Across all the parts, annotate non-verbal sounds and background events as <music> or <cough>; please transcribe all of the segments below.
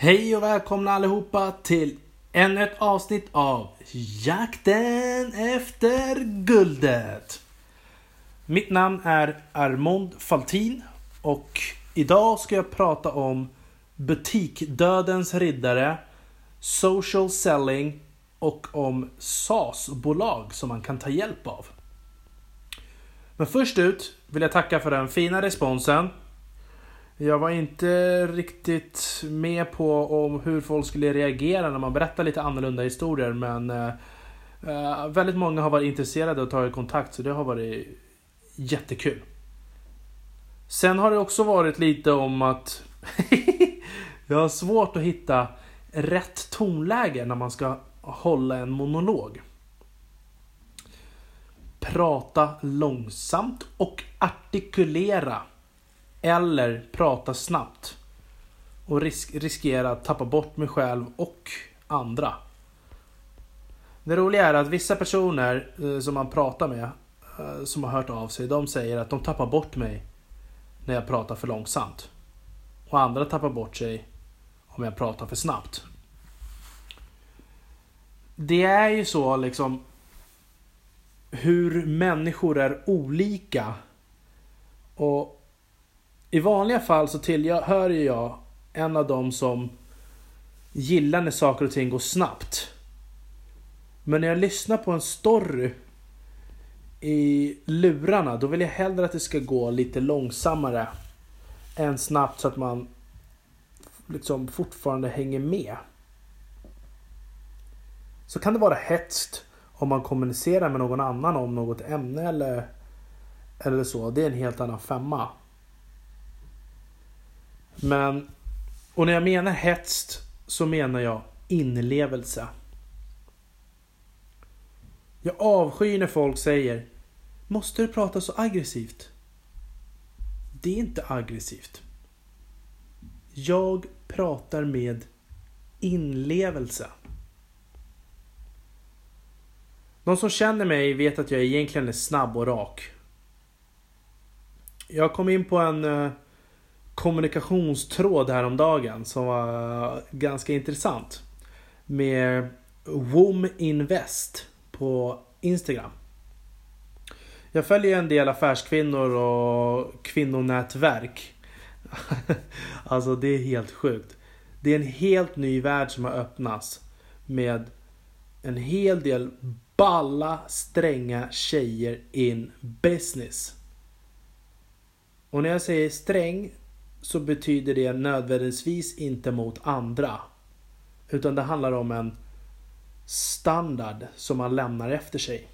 Hej och välkomna allihopa till ännu ett avsnitt av Jakten efter guldet. Mitt namn är Armond Faltin och idag ska jag prata om butikdödens riddare, social selling och om SAS-bolag som man kan ta hjälp av. Men först ut vill jag tacka för den fina responsen jag var inte riktigt med på om hur folk skulle reagera när man berättar lite annorlunda historier men eh, eh väldigt många har varit intresserade och tagit kontakt så det har varit jättekul. Sen har det också varit lite om att <laughs> jag har svårt att hitta rätt tonläge när man ska hålla en monolog. Prata långsamt och artikulera eller prata snabbt. Och risk, riskera att tappa bort mig själv och andra. Det roliga är att vissa personer eh, som man pratar med, eh, som har hört av sig, de säger att de tappar bort mig när jag pratar för långsamt. Och andra tappar bort sig om jag pratar för snabbt. Det är ju så liksom hur människor är olika. Och i vanliga fall så tillhör jag en av dem som gillar när saker och ting går snabbt. Men när jag lyssnar på en story i lurarna, då vill jag hellre att det ska gå lite långsammare än snabbt så att man liksom fortfarande hänger med. Så kan det vara hetskt om man kommunicerar med någon annan om något ämne eller, eller så. Det är en helt annan femma. Men, och när jag menar hetst så menar jag inlevelse. Jag avskyr när folk säger Måste du prata så aggressivt? Det är inte aggressivt. Jag pratar med inlevelse. De som känner mig vet att jag egentligen är snabb och rak. Jag kom in på en eh, kommunikationstråd häromdagen som var ganska intressant. Med WOM Invest på Instagram. Jag följer en del affärskvinnor och kvinnonätverk. <laughs> alltså det är helt sjukt. Det är en helt ny värld som har öppnats. Med en hel del balla, stränga tjejer in business. Och när jag säger sträng så betyder det nödvändigtvis inte mot andra. Utan det handlar om en standard som man lämnar efter sig.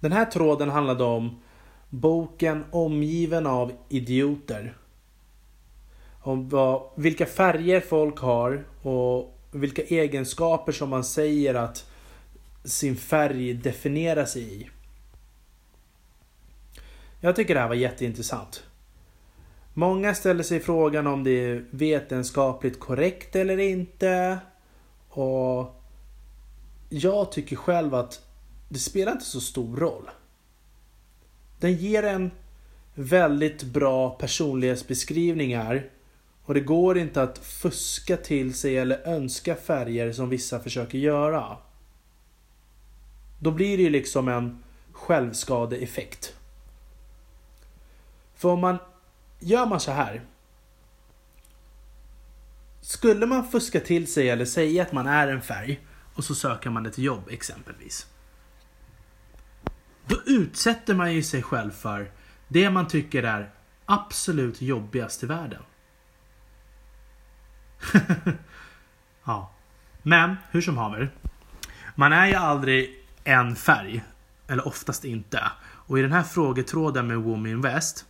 Den här tråden handlade om boken Omgiven av idioter. Om vad, vilka färger folk har och vilka egenskaper som man säger att sin färg definierar sig i. Jag tycker det här var jätteintressant. Många ställer sig frågan om det är vetenskapligt korrekt eller inte. Och jag tycker själv att det spelar inte så stor roll. Den ger en väldigt bra personlighetsbeskrivningar och det går inte att fuska till sig eller önska färger som vissa försöker göra. Då blir det ju liksom en självskadeeffekt. För om man gör man så här. Skulle man fuska till sig eller säga att man är en färg och så söker man ett jobb exempelvis. Då utsätter man ju sig själv för det man tycker är absolut jobbigast i världen. <laughs> ja. Men hur som haver. Man är ju aldrig en färg. Eller oftast inte. Och i den här frågetråden med Woman Invest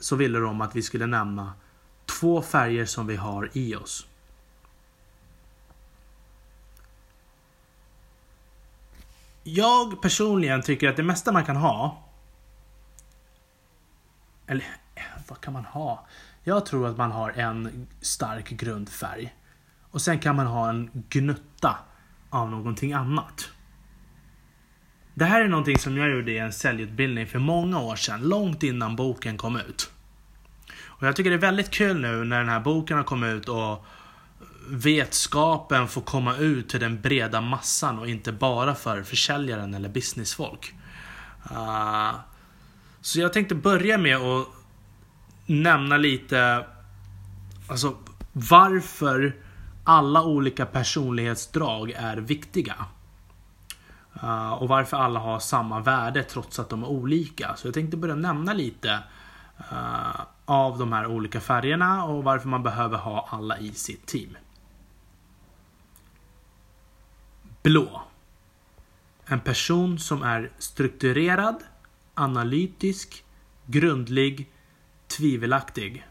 så ville de att vi skulle nämna två färger som vi har i oss. Jag personligen tycker att det mesta man kan ha eller vad kan man ha? Jag tror att man har en stark grundfärg. Och sen kan man ha en gnutta av någonting annat. Det här är någonting som jag gjorde i en säljutbildning för många år sedan, långt innan boken kom ut. Och jag tycker det är väldigt kul nu när den här boken har kommit ut och vetskapen får komma ut till den breda massan och inte bara för försäljaren eller businessfolk. Uh, så jag tänkte börja med att nämna lite alltså, varför alla olika personlighetsdrag är viktiga. Eh, och varför alla har samma värde trots att de är olika. Så jag tänkte börja nämna lite uh, av de här olika färgerna och varför man behöver ha alla i sitt team. Blå. En person som är strukturerad, analytisk, grundlig, tvivelaktig.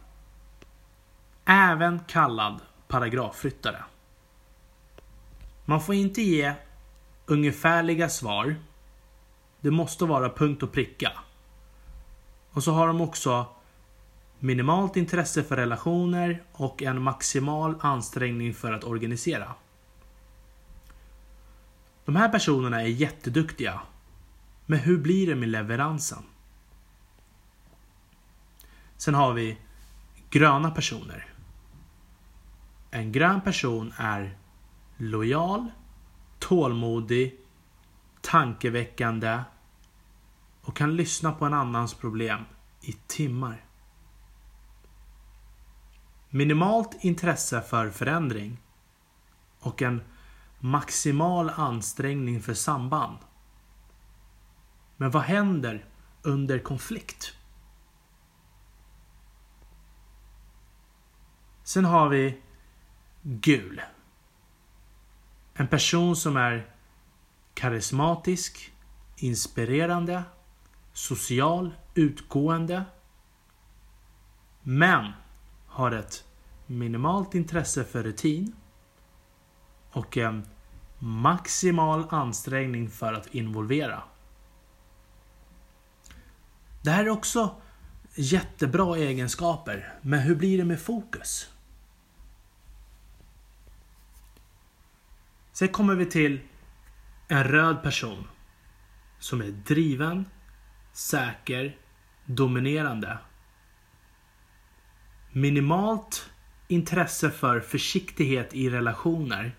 Även kallad paragrafryttare. Man får inte ge ungefärliga svar. Det måste vara punkt och pricka. Och så har de också minimalt intresse för relationer och en maximal ansträngning för att organisera. De här personerna är jätteduktiga. Men hur blir det med leveransen? Sen har vi gröna personer. En grön person är lojal, tålmodig, tankeväckande och kan lyssna på en annans problem i timmar. Minimalt intresse för förändring och en maximal ansträngning för samband. Men vad händer under konflikt? Sen har vi gul. En person som är karismatisk, inspirerande, social, utgående. Men har ett minimalt intresse för rutin och en maximal ansträngning för att involvera. Det här är också jättebra egenskaper, men hur blir det med fokus? Sen kommer vi till en röd person som är driven, säker, dominerande. Minimalt intresse för försiktighet i relationer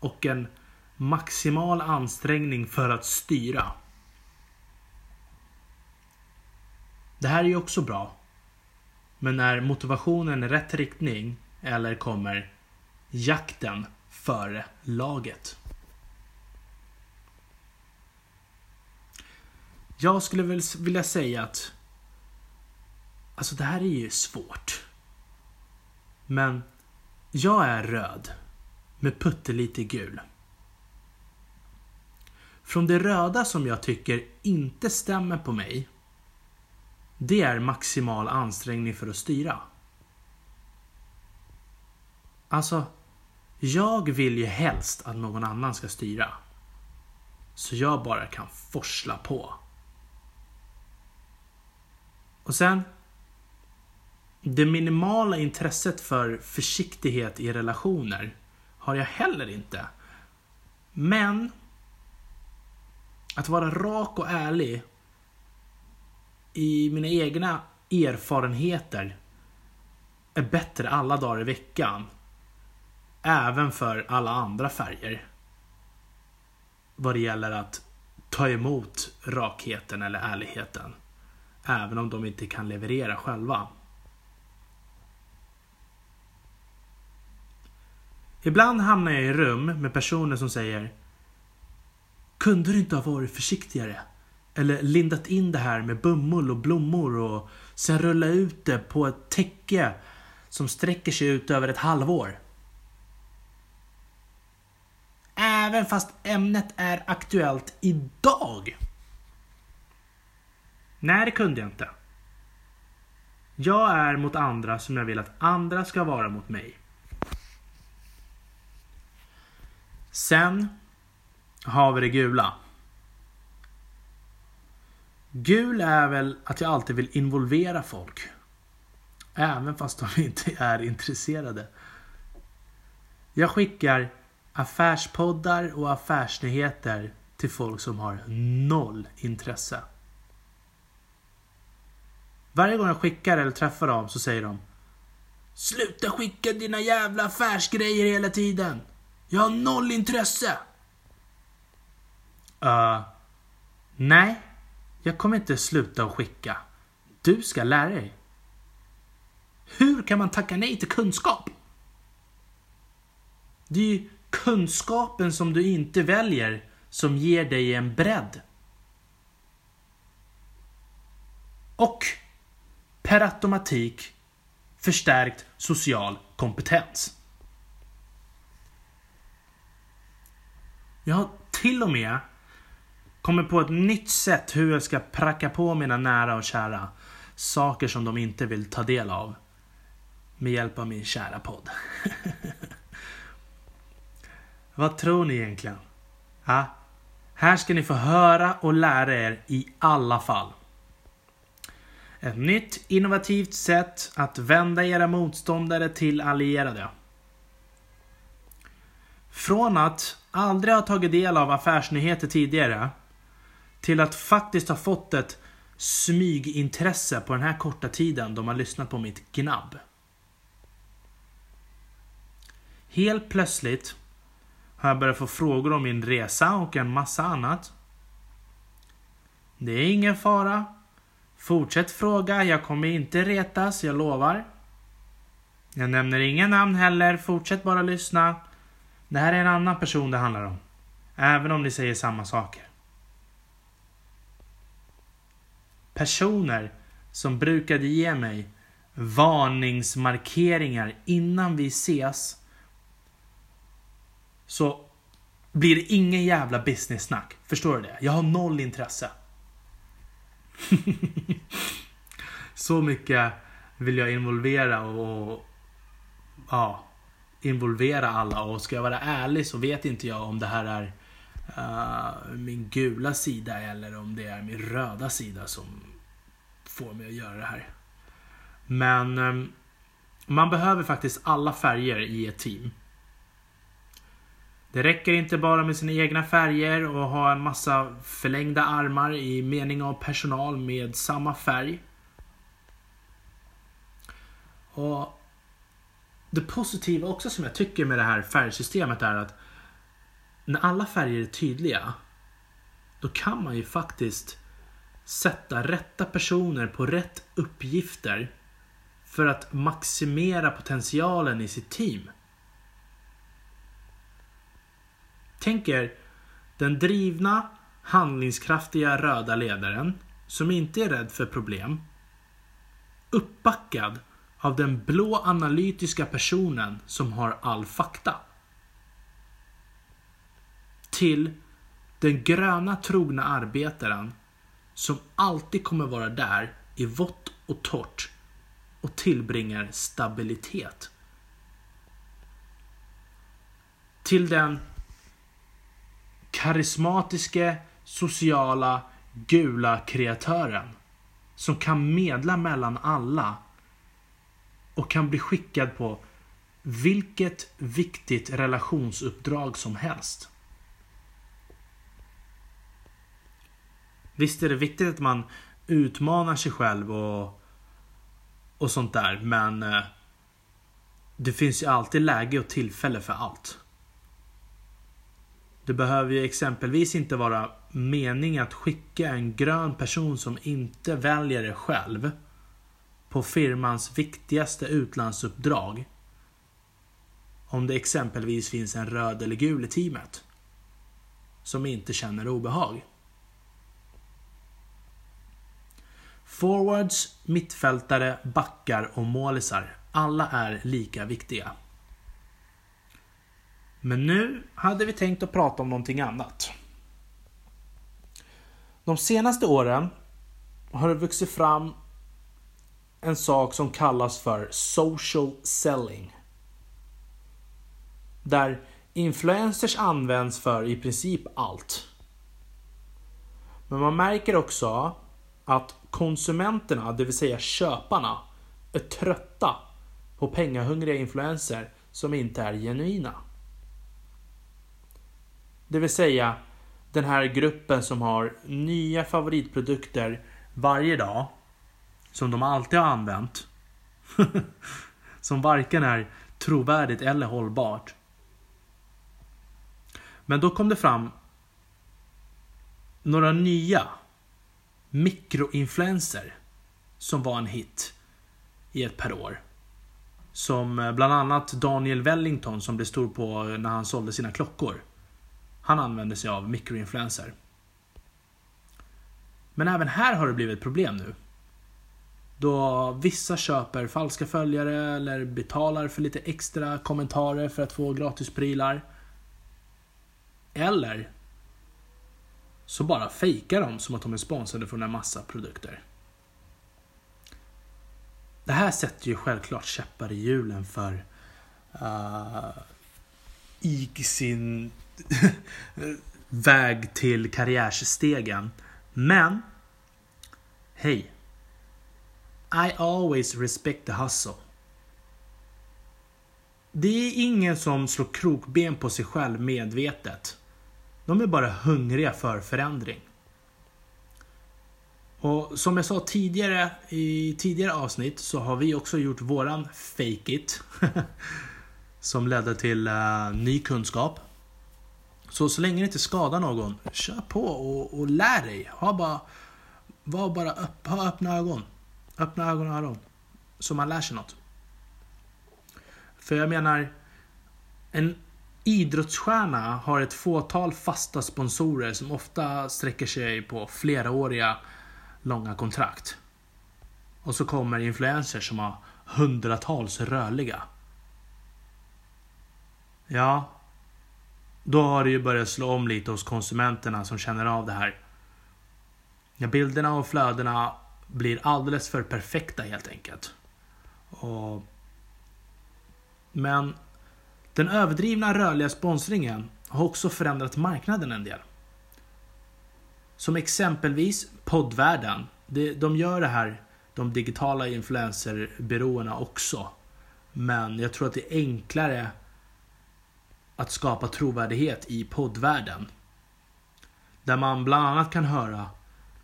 och en maximal ansträngning för att styra. Det här är ju också bra. Men är motivationen i rätt riktning eller kommer jakten före laget. Jag skulle väl vilja säga att Alltså det här är ju svårt. Men jag är röd med puttelite gul. Från det röda som jag tycker inte stämmer på mig. Det är maximal ansträngning för att styra. Alltså, jag vill ju helst att någon annan ska styra. Så jag bara kan forsla på. Och sen. Det minimala intresset för försiktighet i relationer har jag heller inte. Men att vara rak och ärlig i mina egna erfarenheter är bättre alla dagar i veckan. Även för alla andra färger. Vad det gäller att ta emot rakheten eller ärligheten. Även om de inte kan leverera själva. Ibland hamnar jag i rum med personer som säger Kunde du inte ha varit försiktigare? Eller lindat in det här med bomull och blommor och sen rulla ut det på ett täcke som sträcker sig ut över ett halvår. Även fast ämnet är aktuellt idag. Nej, det kunde jag inte. Jag är mot andra som jag vill att andra ska vara mot mig. Sen har vi det gula. Gul är väl att jag alltid vill involvera folk. Även fast de <laughs> inte är intresserade. Jag skickar affärspoddar och affärsnyheter till folk som har noll intresse. Varje gång jag skickar eller träffar dem så säger de Sluta skicka dina jävla affärsgrejer hela tiden. Jag har noll intresse. Uh, nej, jag kommer inte sluta att skicka. Du ska lära dig. Hur kan man tacka nej till kunskap? Det är ju kunskapen som du inte väljer som ger dig en bredd. Och per automatik förstärkt social kompetens. Jag har till och med kommit på ett nytt sätt hur jag ska pracka på mina nära och kära saker som de inte vill ta del av. Med hjälp av min kära podd. <laughs> Vad tror ni egentligen? Ha? Här ska ni få höra och lära er i alla fall. Ett nytt innovativt sätt att vända era motståndare till allierade. Från att aldrig ha tagit del av affärsnyheter tidigare till att faktiskt ha fått ett smygintresse på den här korta tiden de har lyssnat på mitt gnabb. Helt plötsligt har jag börjat få frågor om min resa och en massa annat. Det är ingen fara. Fortsätt fråga, jag kommer inte retas, jag lovar. Jag nämner inga namn heller, fortsätt bara lyssna. Det här är en annan person det handlar om. Även om ni säger samma saker. Personer som brukade ge mig varningsmarkeringar innan vi ses. Så blir det ingen jävla business-snack. Förstår du det? Jag har noll intresse. <laughs> så mycket vill jag involvera och, ja, involvera alla och ska jag vara ärlig så vet inte jag om det här är uh, min gula sida eller om det är min röda sida som får mig att göra det här. Men um, man behöver faktiskt alla färger i ett team. Det räcker inte bara med sina egna färger och ha en massa förlängda armar i mening av personal med samma färg. Och Det positiva också som jag tycker med det här färgsystemet är att när alla färger är tydliga då kan man ju faktiskt sätta rätta personer på rätt uppgifter för att maximera potentialen i sitt team. Tänk er den drivna, handlingskraftiga röda ledaren som inte är rädd för problem. Uppbackad av den blå analytiska personen som har all fakta. Till den gröna trogna arbetaren som alltid kommer vara där i vått och torrt och tillbringar stabilitet. Till den karismatiske, sociala, gula kreatören som kan medla mellan alla och kan bli skickad på vilket viktigt relationsuppdrag som helst. Visst är det viktigt att man utmanar sig själv och, och sånt där men eh, det finns ju alltid läge och tillfälle för allt. Det behöver ju exempelvis inte vara mening att skicka en grön person som inte väljer det själv på firmans viktigaste utlandsuppdrag. Om det exempelvis finns en röd eller gul i teamet. Som inte känner obehag. Forwards, mittfältare, backar och målisar. Alla är lika viktiga. Men nu hade vi tänkt att prata om någonting annat. De senaste åren har det vuxit fram en sak som kallas för social selling. Där influencers används för i princip allt. Men man märker också att konsumenterna, det vill säga köparna, är trötta på pengahungriga influenser som inte är genuina. Det vill säga den här gruppen som har nya favoritprodukter varje dag som de alltid har använt. <laughs> som varken är trovärdigt eller hållbart. Men då kom det fram några nya mikroinfluenser som var en hit i ett par år. Som eh, bland annat Daniel Wellington som blev stor på när han sålde sina klockor. Han använder sig av mikroinfluenser. Men även här har det blivit problem nu. Då vissa köper falska följare eller betalar för lite extra kommentarer för att få gratis prylar. Eller så bara fejkar de som att de är sponsrade från en massa produkter. Det här sätter ju självklart käppar i hjulen för uh, i sin <laughs> väg till karriärstegen. Men, hej. I always respect the hustle. Det är ingen som slår krokben på sig själv medvetet. De är bara hungriga för förändring. Och som jag sa tidigare i tidigare avsnitt så har vi också gjort våran Fake It. <laughs> som ledde till uh, ny kunskap. Så så länge det inte skadar någon, kör på och, och lär dig. Ha bara, var bara upp, ha öppna ögon. Öppna ögon och öron. Så man lär sig något. För jag menar, en idrottsstjärna har ett fåtal fasta sponsorer som ofta sträcker sig på fleråriga långa kontrakt. Och så kommer influencers som har hundratals rörliga. Ja, då har det ju börjat slå om lite hos konsumenterna som känner av det här. Ja, bilderna och flödena blir alldeles för perfekta helt enkelt. Och... Men den överdrivna rörliga sponsringen har också förändrat marknaden en del. Som exempelvis poddvärlden. De gör det här, de digitala influencerbyråerna också. Men jag tror att det är enklare att skapa trovärdighet i poddvärlden. Där man bland annat kan höra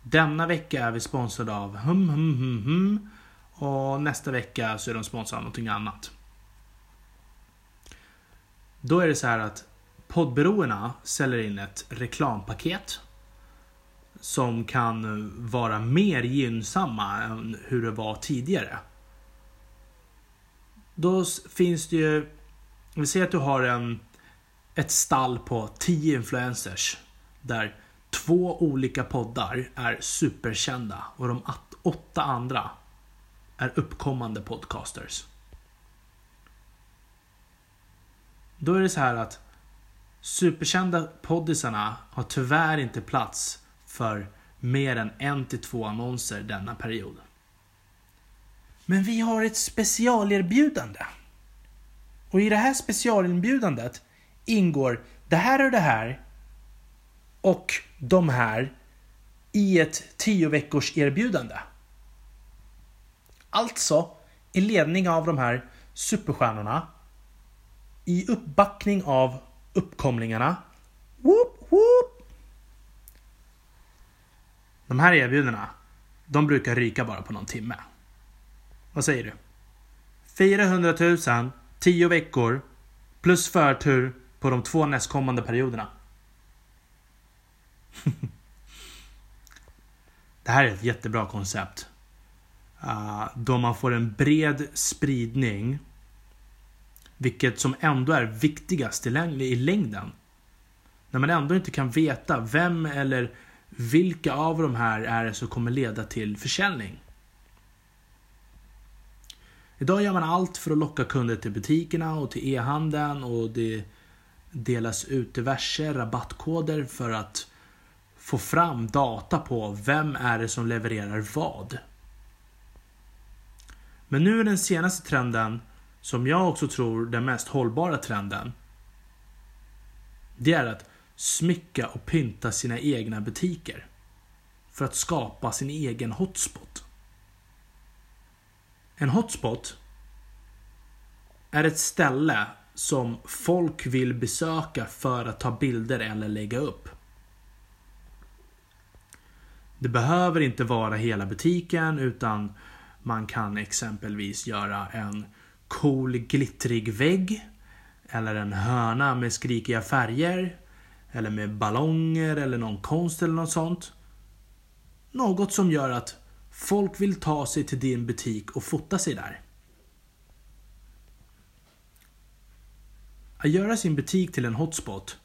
Denna vecka är vi sponsrade av hum hum hum hum och nästa vecka så är de sponsrade av någonting annat. Då är det så här att poddberoendena säljer in ett reklampaket som kan vara mer gynnsamma än hur det var tidigare. Då finns det ju, vi säger att du har en, ett stall på 10 influencers där två olika poddar är superkända och de åtta andra är uppkommande podcasters. Då är det så här att superkända poddisarna har tyvärr inte plats för mer än en till två annonser denna period. Men vi har ett specialerbjudande. Och i det här specialerbjudandet ingår det här och det här och de här i ett 10 veckors erbjudande. Alltså i ledning av de här superstjärnorna i uppbackning av uppkomlingarna. Whoop, whoop. De här erbjudandena, de brukar ryka bara på någon timme. Vad säger du? 400 000, 10 veckor, plus förtur på de två nästkommande perioderna. <laughs> det här är ett jättebra koncept. Uh, då man får en bred spridning vilket som ändå är viktigast i, läng i längden. När man ändå inte kan veta vem eller vilka av de här är det som kommer leda till försäljning. Idag gör man allt för att locka kunder till butikerna och till e-handeln och det delas ut diverse rabattkoder för att få fram data på vem är det som levererar vad. Men nu är den senaste trenden som jag också tror den mest hållbara trenden. Det är att smycka och pynta sina egna butiker. För att skapa sin egen hotspot. En hotspot är ett ställe som folk vill besöka för att ta bilder eller lägga upp. Det behöver inte vara hela butiken utan Man kan exempelvis göra en cool glittrig vägg. Eller en hörna med skrikiga färger. Eller med ballonger eller någon konst eller något sånt. Något som gör att folk vill ta sig till din butik och fota sig där. Att göra sin butik till en hotspot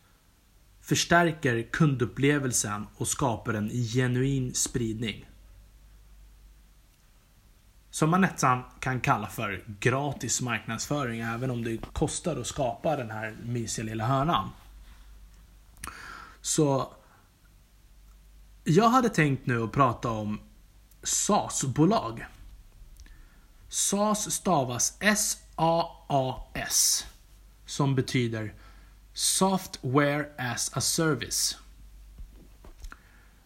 förstärker kundupplevelsen och skapar en genuin spridning. Som man nästan kan kalla för gratis marknadsföring även om det kostar att skapa den här mysiga lilla hörnan. Så jag hade tänkt nu att prata om SAS-bolag. SAS stavas S-A-A-S som betyder Software as a Service.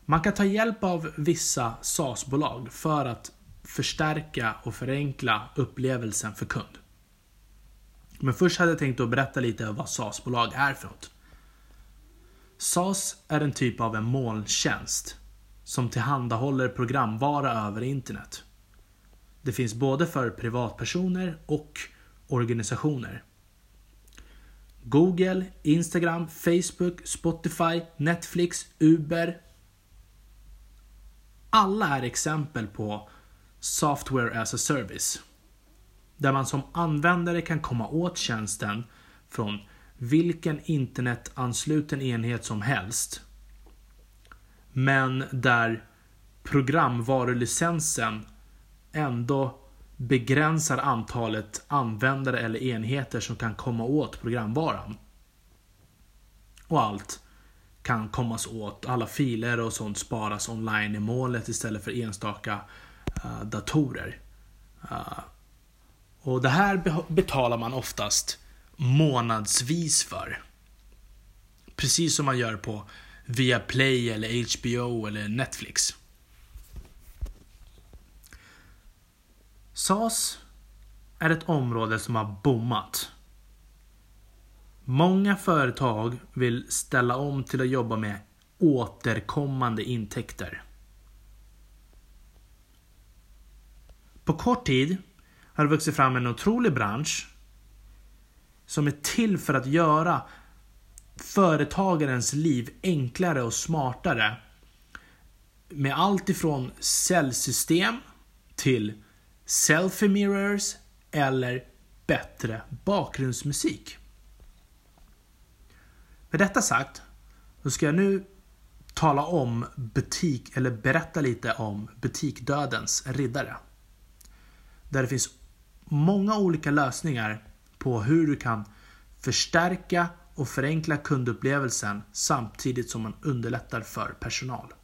Man kan ta hjälp av vissa SaaS-bolag för att förstärka och förenkla upplevelsen för kund. Men först hade jag tänkt att berätta lite om vad SaaS-bolag är för något. SaaS är en typ av en molntjänst som tillhandahåller programvara över internet. Det finns både för privatpersoner och organisationer. Google, Instagram, Facebook, Spotify, Netflix, Uber. Alla är exempel på Software as a Service. Där man som användare kan komma åt tjänsten från vilken internetansluten enhet som helst. Men där programvarulicensen ändå begränsar antalet användare eller enheter som kan komma åt programvaran. Och allt kan kommas åt. Alla filer och sånt sparas online i målet istället för enstaka uh, datorer. Uh, och det här betalar man oftast månadsvis för. Precis som man gör på Viaplay eller HBO eller Netflix. SAS är ett område som har bommat. Många företag vill ställa om till att jobba med återkommande intäkter. På kort tid har det vuxit fram en otrolig bransch som är till för att göra företagarens liv enklare och smartare. Med allt ifrån säljsystem till selfie mirrors eller bättre bakgrundsmusik. Med detta sagt, så ska jag nu tala om butik, eller berätta lite om butikdödens riddare. Där det finns många olika lösningar på hur du kan förstärka och förenkla kundupplevelsen samtidigt som man underlättar för personal.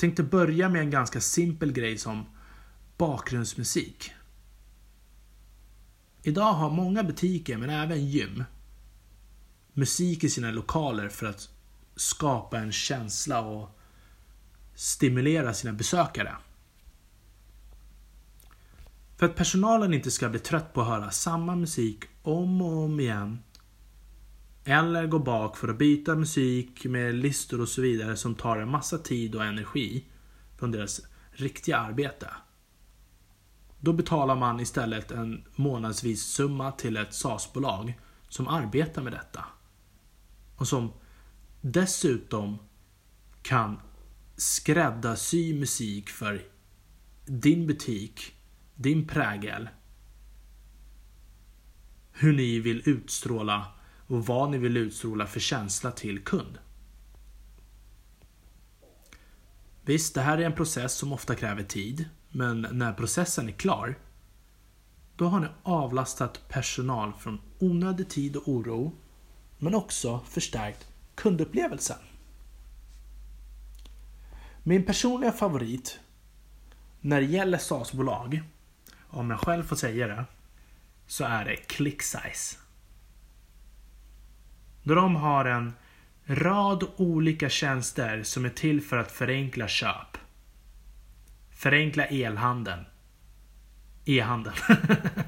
Jag tänkte börja med en ganska simpel grej som bakgrundsmusik. Idag har många butiker, men även gym, musik i sina lokaler för att skapa en känsla och stimulera sina besökare. För att personalen inte ska bli trött på att höra samma musik om och om igen. Eller gå bak för att byta musik med listor och så vidare som tar en massa tid och energi från deras riktiga arbete. Då betalar man istället en månadsvis summa till ett SAS-bolag som arbetar med detta. Och som dessutom kan skräddarsy musik för din butik din prägel. Hur ni vill utstråla och vad ni vill utstråla för känsla till kund. Visst, det här är en process som ofta kräver tid, men när processen är klar, då har ni avlastat personal från onödig tid och oro, men också förstärkt kundupplevelsen. Min personliga favorit när det gäller SAS-bolag om jag själv får säga det, så är det ClickSize. Då de har en rad olika tjänster som är till för att förenkla köp. Förenkla elhandeln. E-handeln.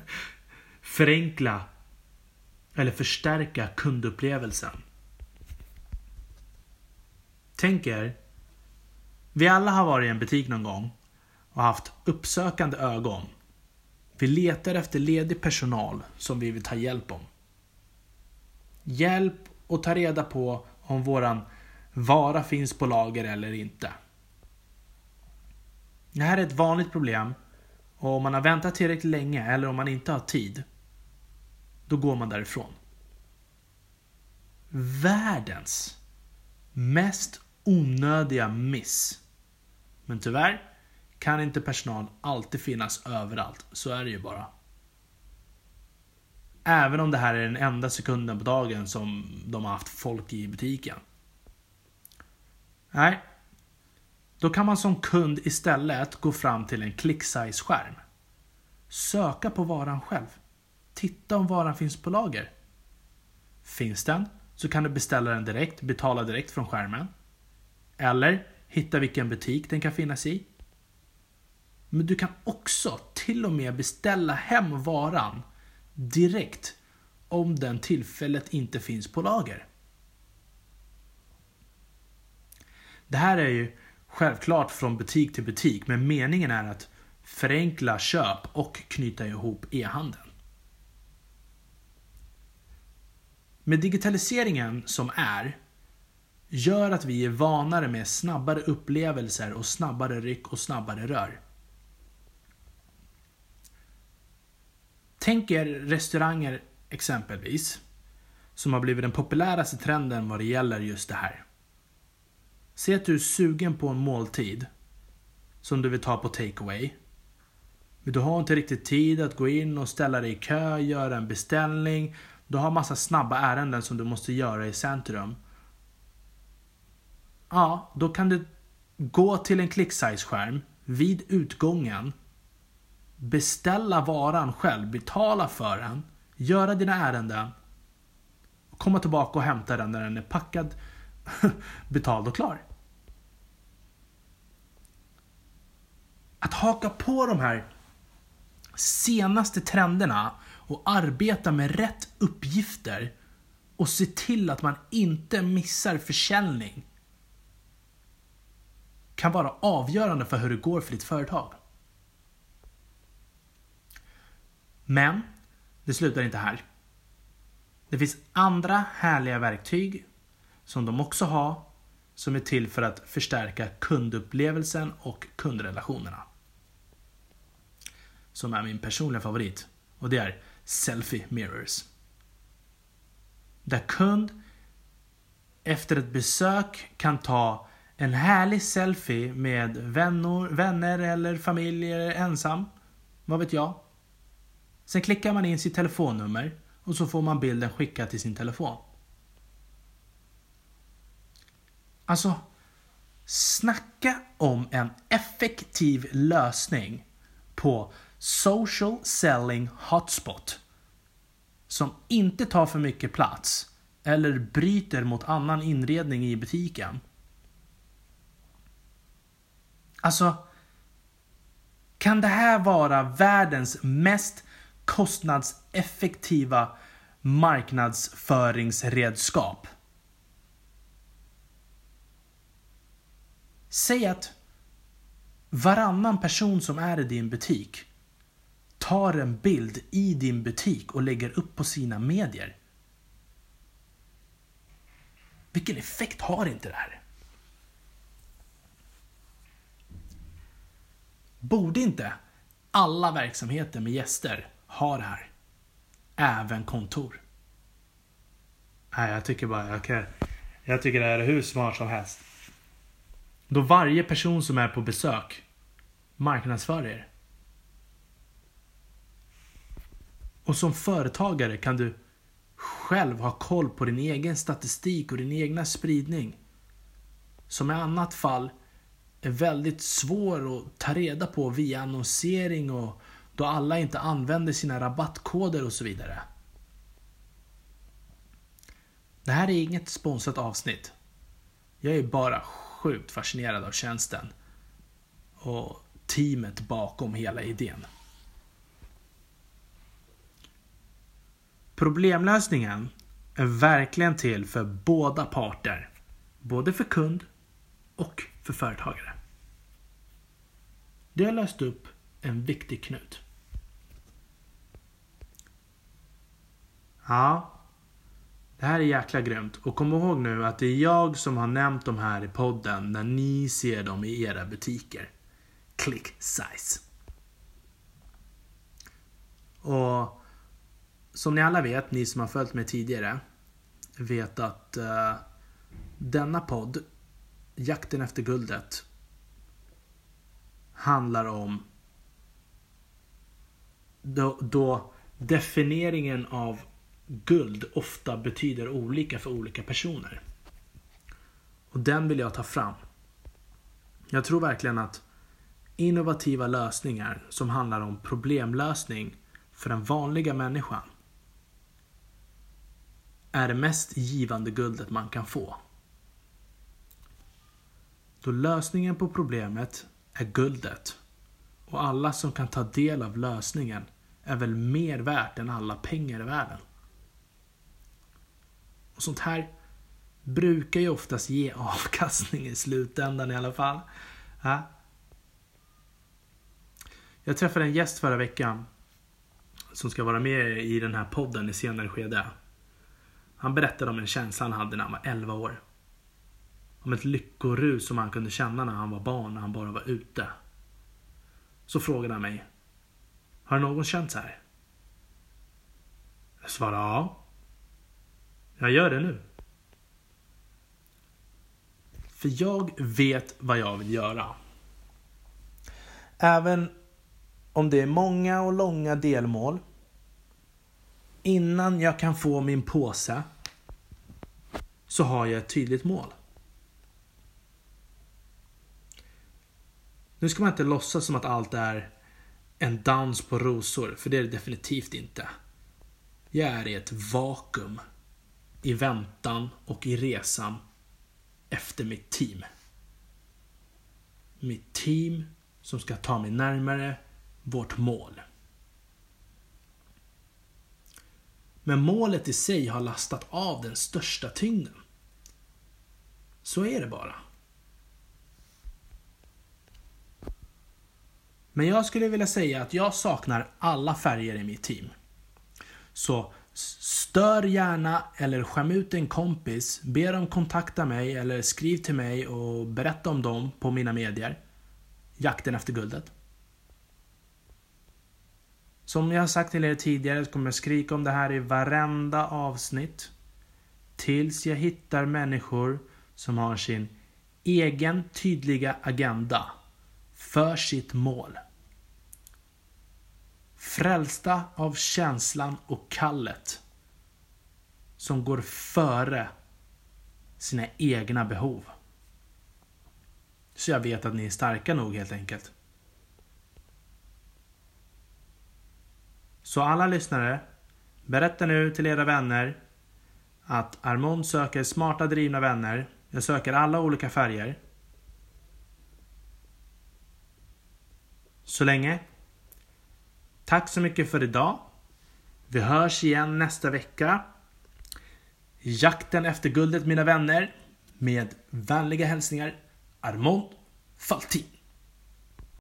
<laughs> förenkla eller förstärka kundupplevelsen. Tänk er, vi alla har varit i en butik någon gång och haft uppsökande ögon. Vi letar efter ledig personal som vi vill ta hjälp om. Hjälp och ta reda på om våran vara finns på lager eller inte. Det här är ett vanligt problem och om man har väntat tillräckligt länge eller om man inte har tid, då går man därifrån. Världens mest onödiga miss. Men tyvärr kan inte personal alltid finnas överallt. Så är det ju bara. Även om det här är den enda sekunden på dagen som de har haft folk i butiken. Nej. Då kan man som kund istället gå fram till en click size skärm. Söka på varan själv. Titta om varan finns på lager. Finns den så kan du beställa den direkt, betala direkt från skärmen. Eller hitta vilken butik den kan finnas i. Men du kan också till och med beställa hem varan direkt om den tillfället inte finns på lager. Det här är ju självklart från butik till butik, men meningen är att förenkla köp och knyta ihop e-handeln. Med digitaliseringen som är gör att vi är vanare med snabbare upplevelser och snabbare ryck och snabbare rör. Tänk er restauranger exempelvis som har blivit den populäraste trenden vad det gäller just det här. Säg att du är sugen på en måltid som du vill ta på takeaway. Men du har inte riktigt tid att gå in och ställa dig i kö, göra en beställning. Du har massa snabba ärenden som du måste göra i centrum. Ja, då kan du gå till en click size-skärm vid utgången. Beställa varan själv, betala för den, göra dina ärenden. Komma tillbaka och hämta den när den är packad, <laughs> betald och klar. Att haka på de här senaste trenderna och arbeta med rätt uppgifter och se till att man inte missar försäljning kan vara avgörande för hur det går för ditt företag. Men det slutar inte här. Det finns andra härliga verktyg som de också har som är till för att förstärka kundupplevelsen och kundrelationerna. Som är min personliga favorit och det är Selfie Mirrors. Där kund efter ett besök kan ta en härlig selfie med vänner, vänner eller familj eller ensam. Vad vet jag? Sen klickar man in sitt telefonnummer och så får man bilden skickad till sin telefon. Alltså, snacka om en effektiv lösning på social selling hotspot. Som inte tar för mycket plats eller bryter mot annan inredning i butiken. Alltså, kan det här vara världens mest kostnadseffektiva marknadsföringsredskap? Säg att varannan person som är i din butik tar en bild i din butik och lägger upp på sina medier. Vilken effekt har inte det här? Borde inte alla verksamheter med gäster har det här? Även kontor? Nej, jag tycker bara jag, kan, jag tycker det är hur smart som helst. Då varje person som är på besök marknadsför er. Och som företagare kan du själv ha koll på din egen statistik och din egna spridning. Som i annat fall är väldigt svår att ta reda på via annonsering och då alla inte använder sina rabattkoder och så vidare. Det här är inget sponsrat avsnitt. Jag är bara sjukt fascinerad av tjänsten och teamet bakom hela idén. Problemlösningen är verkligen till för båda parter. Både för kund och för företagare. Det har löst upp en viktig knut. Ja, det här är jäkla grymt. Och kom ihåg nu att det är jag som har nämnt de här i podden när ni ser dem i era butiker. Click size. Och som ni alla vet, ni som har följt mig tidigare, vet att uh, denna podd, Jakten efter guldet, handlar om då, då definieringen av guld ofta betyder olika för olika personer. Och den vill jag ta fram. Jag tror verkligen att innovativa lösningar som handlar om problemlösning för den vanliga människan är det mest givande guldet man kan få. Då lösningen på problemet är guldet och alla som kan ta del av lösningen är väl mer värt än alla pengar i världen. Och sånt här brukar ju oftast ge <laughs> avkastning i slutändan i alla fall. Ja. Jag träffade en gäst förra veckan som ska vara med i den här podden i senare skede. Han berättade om en känsla han hade när han var 11 år. Om ett lyckorus som han kunde känna när han var barn, när han bara var ute. Så frågade han mig. Har någon känt så här? Jag svarade ja. Jag gör det nu. För jag vet vad jag vill göra. Även om det är många och långa delmål. Innan jag kan få min påse så har jag ett tydligt mål. Nu ska man inte låtsas som att allt är en dans på rosor, för det är det definitivt inte. Jag är i ett vakuum i väntan och i resan efter mitt team. Mitt team som ska ta mig närmare vårt mål. Men målet i sig har lastat av den största tyngden. Så är det bara. Men jag skulle vilja säga att jag saknar alla färger i mitt team. Så stör gärna eller skäm ut en kompis, be dem kontakta mig eller skriv till mig och berätta om dem på mina medier. Jakten efter guldet. Som jag har sagt till er tidigare så kommer jag skrika om det här i varenda avsnitt. Tills jag hittar människor som har sin egen tydliga agenda för sitt mål. Frälsta av känslan och kallet som går före sina egna behov. Så jag vet att ni är starka nog helt enkelt. Så alla lyssnare, berätta nu till era vänner att Armond söker smarta drivna vänner. Jag söker alla olika färger. Så länge. Tack så mycket för idag. Vi hörs igen nästa vecka. Jakten efter guldet mina vänner. Med vänliga hälsningar Armond Faltin.